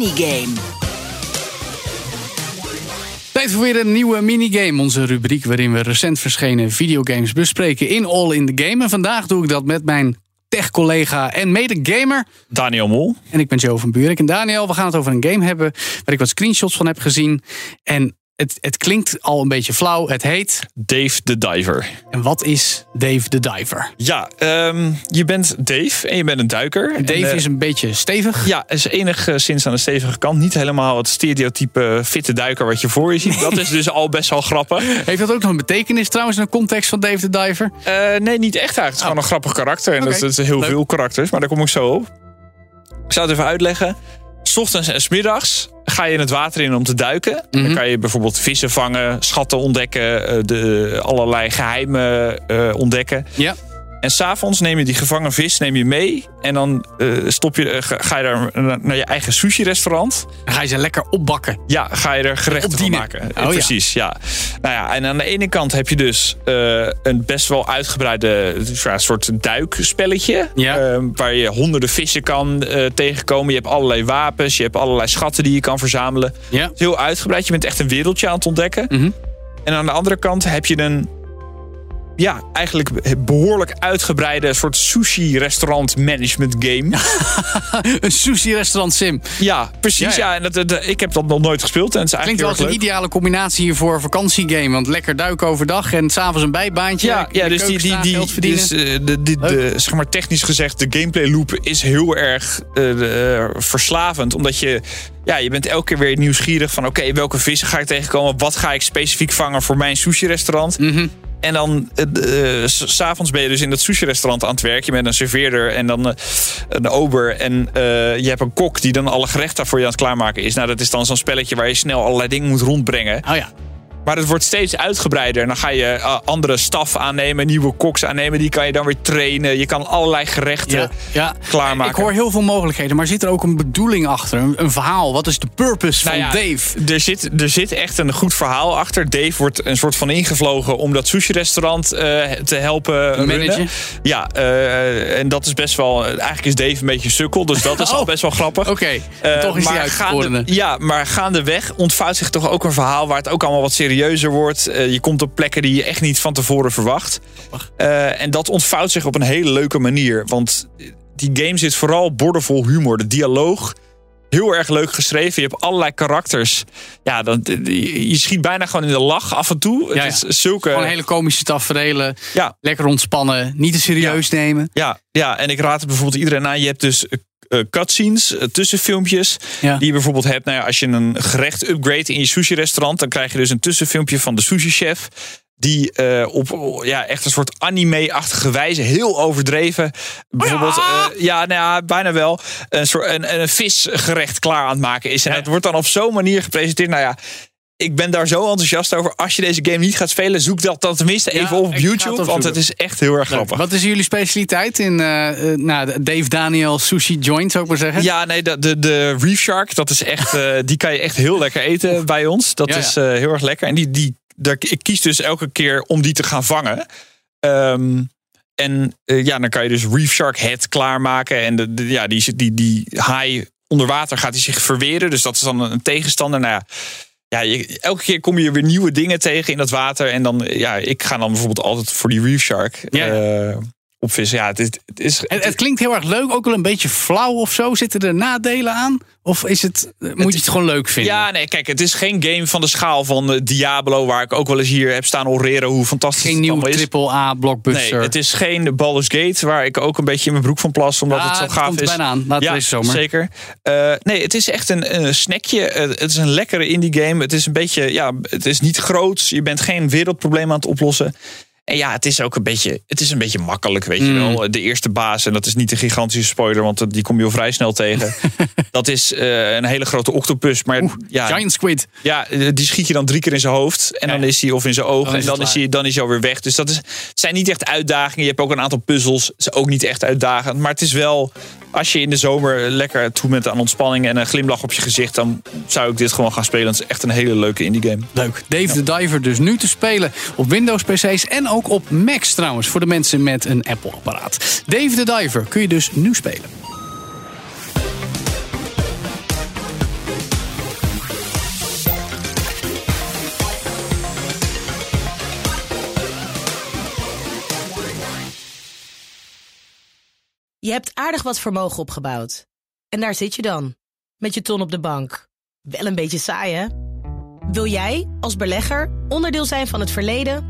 Minigame. Tijd voor weer een nieuwe minigame. Onze rubriek waarin we recent verschenen videogames bespreken in All in the Game. En vandaag doe ik dat met mijn tech-collega en mede-gamer Daniel Mol. En ik ben Joe van Buurik. En Daniel, we gaan het over een game hebben waar ik wat screenshots van heb gezien. En het, het klinkt al een beetje flauw. Het heet... Dave the Diver. En wat is Dave the Diver? Ja, um, je bent Dave en je bent een duiker. En Dave en, uh, is een beetje stevig. Ja, is enigszins aan de stevige kant. Niet helemaal het stereotype fitte duiker wat je voor je ziet. Dat is dus al best wel grappig. Heeft dat ook nog een betekenis trouwens in de context van Dave the Diver? Uh, nee, niet echt eigenlijk. Het is oh. gewoon een grappig karakter. En okay. dat, dat, is heel Leuk. veel karakters, maar daar kom ik zo op. Ik zal het even uitleggen. S ochtends en s middags ga je in het water in om te duiken. Mm -hmm. Dan kan je bijvoorbeeld vissen vangen, schatten ontdekken, de, allerlei geheimen uh, ontdekken. Ja. En s'avonds neem je die gevangen vis neem je mee. En dan uh, stop je, uh, ga je daar naar je eigen sushi-restaurant. Dan ga je ze lekker opbakken. Ja, ga je er gerechten van maken. Oh, Precies, ja. ja. Nou ja, en aan de ene kant heb je dus uh, een best wel uitgebreide soort duikspelletje. Ja. waar je honderden vissen kan tegenkomen. Je hebt allerlei wapens. Je hebt allerlei schatten die je kan verzamelen. Ja. Het is heel uitgebreid. Je bent echt een wereldje aan het ontdekken. Mm -hmm. En aan de andere kant heb je een ja, eigenlijk behoorlijk uitgebreide soort sushi-restaurant management game. een sushi-restaurant sim. Ja, precies. Ja, ja. ja. En dat, dat, ik heb dat nog nooit gespeeld. En het is Klinkt wel als een ideale combinatie hier voor een vakantiegame. Want lekker duiken overdag en s'avonds een bijbaantje. Ja, ja dus die, die, die, dus, uh, de, die, de, zeg maar technisch gezegd, de gameplay loop is heel erg uh, uh, verslavend. Omdat je ja, je bent elke keer weer nieuwsgierig van... oké, okay, welke vissen ga ik tegenkomen? Wat ga ik specifiek vangen voor mijn sushi-restaurant? Mm -hmm. En dan, uh, s'avonds ben je dus in dat sushi-restaurant aan het werk. Je bent een serveerder en dan uh, een ober. En je hebt een kok die dan alle gerechten voor je aan het klaarmaken is. Nou, dat is dan zo'n spelletje waar je snel allerlei dingen moet rondbrengen. Oh ja. Maar het wordt steeds uitgebreider. En dan ga je uh, andere staf aannemen, nieuwe koks aannemen. Die kan je dan weer trainen. Je kan allerlei gerechten ja, ja. klaarmaken. Ik hoor heel veel mogelijkheden. Maar zit er ook een bedoeling achter? Een, een verhaal? Wat is de purpose nou van ja, Dave? Er zit, er zit echt een goed verhaal achter. Dave wordt een soort van ingevlogen om dat sushi-restaurant uh, te helpen managen. Ja, uh, en dat is best wel... Eigenlijk is Dave een beetje sukkel. Dus dat is oh. al best wel grappig. Oké, okay. toch is die uitgekorene. Ja, maar gaandeweg ontvouwt zich toch ook een verhaal... waar het ook allemaal wat serieuzer wordt. Uh, je komt op plekken die je echt niet van tevoren verwacht. Uh, en dat ontvouwt zich op een hele leuke manier. Want die game zit vooral bordenvol humor. De dialoog, heel erg leuk geschreven. Je hebt allerlei karakters. Ja, dan, je schiet bijna gewoon in de lach af en toe. Ja, het is zulke... Gewoon hele komische tafereelen. Ja. Lekker ontspannen. Niet te serieus ja. nemen. Ja, ja, en ik raad het bijvoorbeeld iedereen aan. Je hebt dus cutscenes, uh, tussenfilmpjes. Ja. Die je bijvoorbeeld hebt. Nou ja, als je een gerecht upgrade in je sushi-restaurant, dan krijg je dus een tussenfilmpje van de sushi-chef. Die uh, op ja, echt een soort anime-achtige wijze, heel overdreven. Bijvoorbeeld, ja, ja nou ja, bijna wel. Een, soort, een, een visgerecht klaar aan het maken is. En het wordt dan op zo'n manier gepresenteerd. Nou ja, ik ben daar zo enthousiast over. Als je deze game niet gaat spelen, zoek dat dan tenminste even op YouTube. Want het is echt heel erg grappig. Wat is jullie specialiteit in uh, uh, nou, Dave Daniel Sushi Joint, zou ik maar zeggen? Ja, nee, de, de, de Reef Shark, dat is echt, uh, die kan je echt heel lekker eten bij ons. Dat Ja, is heel erg lekker. En die, die, daar, ik kies dus elke keer om die te gaan vangen. Um, en ja, dan kan je dus Reef Shark Head klaarmaken. En de, de, ja, die, die, die haai onder water gaat hij zich verweren. Dus dat is dan een tegenstander. Nou ja, ja, je, elke keer kom je weer nieuwe dingen tegen in dat water. En dan, ja, ik ga dan bijvoorbeeld altijd voor die Reef Shark Ja. uh, opvissen. Ja, het is, het is, Het, het klinkt heel erg leuk, ook wel een beetje flauw of zo. Zitten er nadelen aan? Of is het, eh, moet je het gewoon leuk vinden? Ja, nee, kijk, het is geen game van de schaal van uh, Diablo, waar ik ook wel eens hier heb staan oreren hoe fantastisch Geen het nieuw allemaal is. triple-A blockbuster. Nee, het is geen Baldur's Gate, waar ik ook een beetje in mijn broek van plas, omdat het zo gaaf komt is. bijna aan, laat ja, deze zomer. zeker. Uh, nee, het is echt een, een snackje. Uh, het is een lekkere indie game. Het is een beetje, ja, het is niet groot. Je bent geen wereldprobleem aan het oplossen. En ja, het is ook een beetje, het is een beetje makkelijk, weet je Mm. wel. De eerste baas, en dat is niet een gigantische spoiler, want die kom je al vrij snel tegen. dat is eh, een hele grote octopus. Maar ja, Giant Squid. ja, die schiet je dan drie keer in zijn hoofd. En dan is hij of in zijn is en dan is, hij, dan is hij alweer weg. Dus dat is, het zijn niet echt uitdagingen. Je hebt ook een aantal puzzels. Het is ook niet echt uitdagend. Maar het is wel, als je in de zomer lekker toe bent aan ontspanning en een glimlach op je gezicht, dan zou ik dit gewoon gaan spelen. Het is echt een hele leuke indie game. Leuk. Dave the Diver dus nu te spelen op Windows PC's en ook op Macs trouwens voor de mensen met een Apple apparaat. Dave the Diver kun je dus nu spelen. Je hebt aardig wat vermogen opgebouwd. En daar zit je dan, met je ton op de bank. Wel een beetje saai, hè? Wil jij, als belegger, onderdeel zijn van het verleden